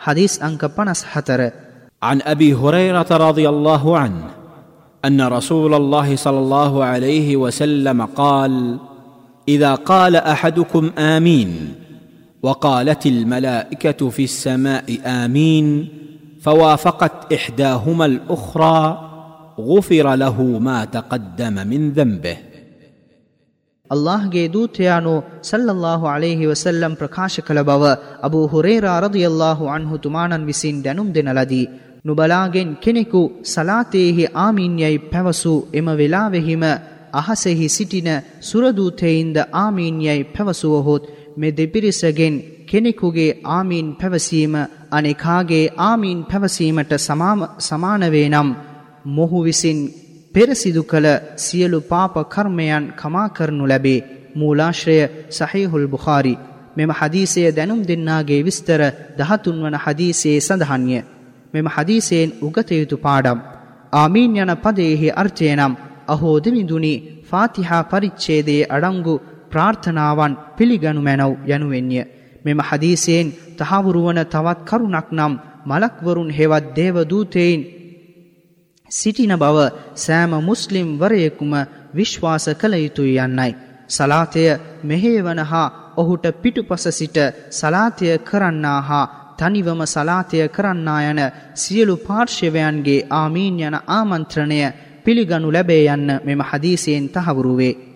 حديث أنك بنس حتر عن أبي هريرة رضي الله عنه أن رسول الله صلى الله عليه وسلم قال إذا قال أحدكم آمين وقالت الملائكة في السماء آمين فوافقت إحداهما الأخرى غفر له ما تقدم من ذنبه. ಅಲ್ಲಾಹ್ಗೆ ದೂತಯಾನು ಸಲ್ಲಲ್ಲಾಹು ಅಲೇಹಿ ವಸಲ್ಲಂ ಪ್ರಕಾಶ ಕಲ ಬವ ಅಬು ಹುರೇರಾ ರದಿಯಲ್ಲಾಹು ಅನ್ಹು ತುಮಾನನ್ವಿಸಿನ್ දැනුම්දෙනලදී. නුබලාගෙන් කෙනෙකු සලාතේහි ආමීන්යයි පැවසූ එම වෙලාවෙහිම අහසෙහි සිටින සුරදූතෙයින්ද ආමීන්යයි පැවසුවහොත් මෙ දෙපිරිසගෙන් කෙනෙකුගේ ආමීන් පැවසීම අනෙකාගේ ආමීන් පැවසීමට සමානවේ නම් මොහු විසින් පෙරසිදු කළ සියලු පාප කර්මයන් කමා කරනු ලැබේ. මූලාශ්‍රය සහහිහුල් බුඛාරි. මෙම හදීසය දැනුම් දෙන්නාගේ විස්තර දහතුන් වන හදීසයේ සඳහන්ය. මෙම හදීසයෙන් උගතයුතු පාඩම්. ආමීන් යන පදයෙහි අර්ථය නම් අහෝ දෙවිඳුනි ෆාතිහා පරිච්ඡේදයේ අඩංගු ප්‍රාර්ථනාවන් පිළිගනු මැනව් යනුවෙන්ය. මෙම හදීසයෙන් තහවුරුවන තවත් කරුණක් නම් මලක්වරුන් හෙවත් දේවදූතයින් සිටින බව සෑම මුස්ලිම් වරයෙකුම විශ්වාස කළ යුතුයි යන්නයි. සලාතය මෙහේවන හා ඔහුට පිටුපස සිට සලාතය කරන්නා හා තනිවම සලාතය කරන්නා යන සියලු පාර්ශ්වයන්ගේ ආමීන් යන ආමන්ත්‍රණය පිළිගනු ලැබේ යන්න මෙම හදීසයෙන් තහවුරුවේ.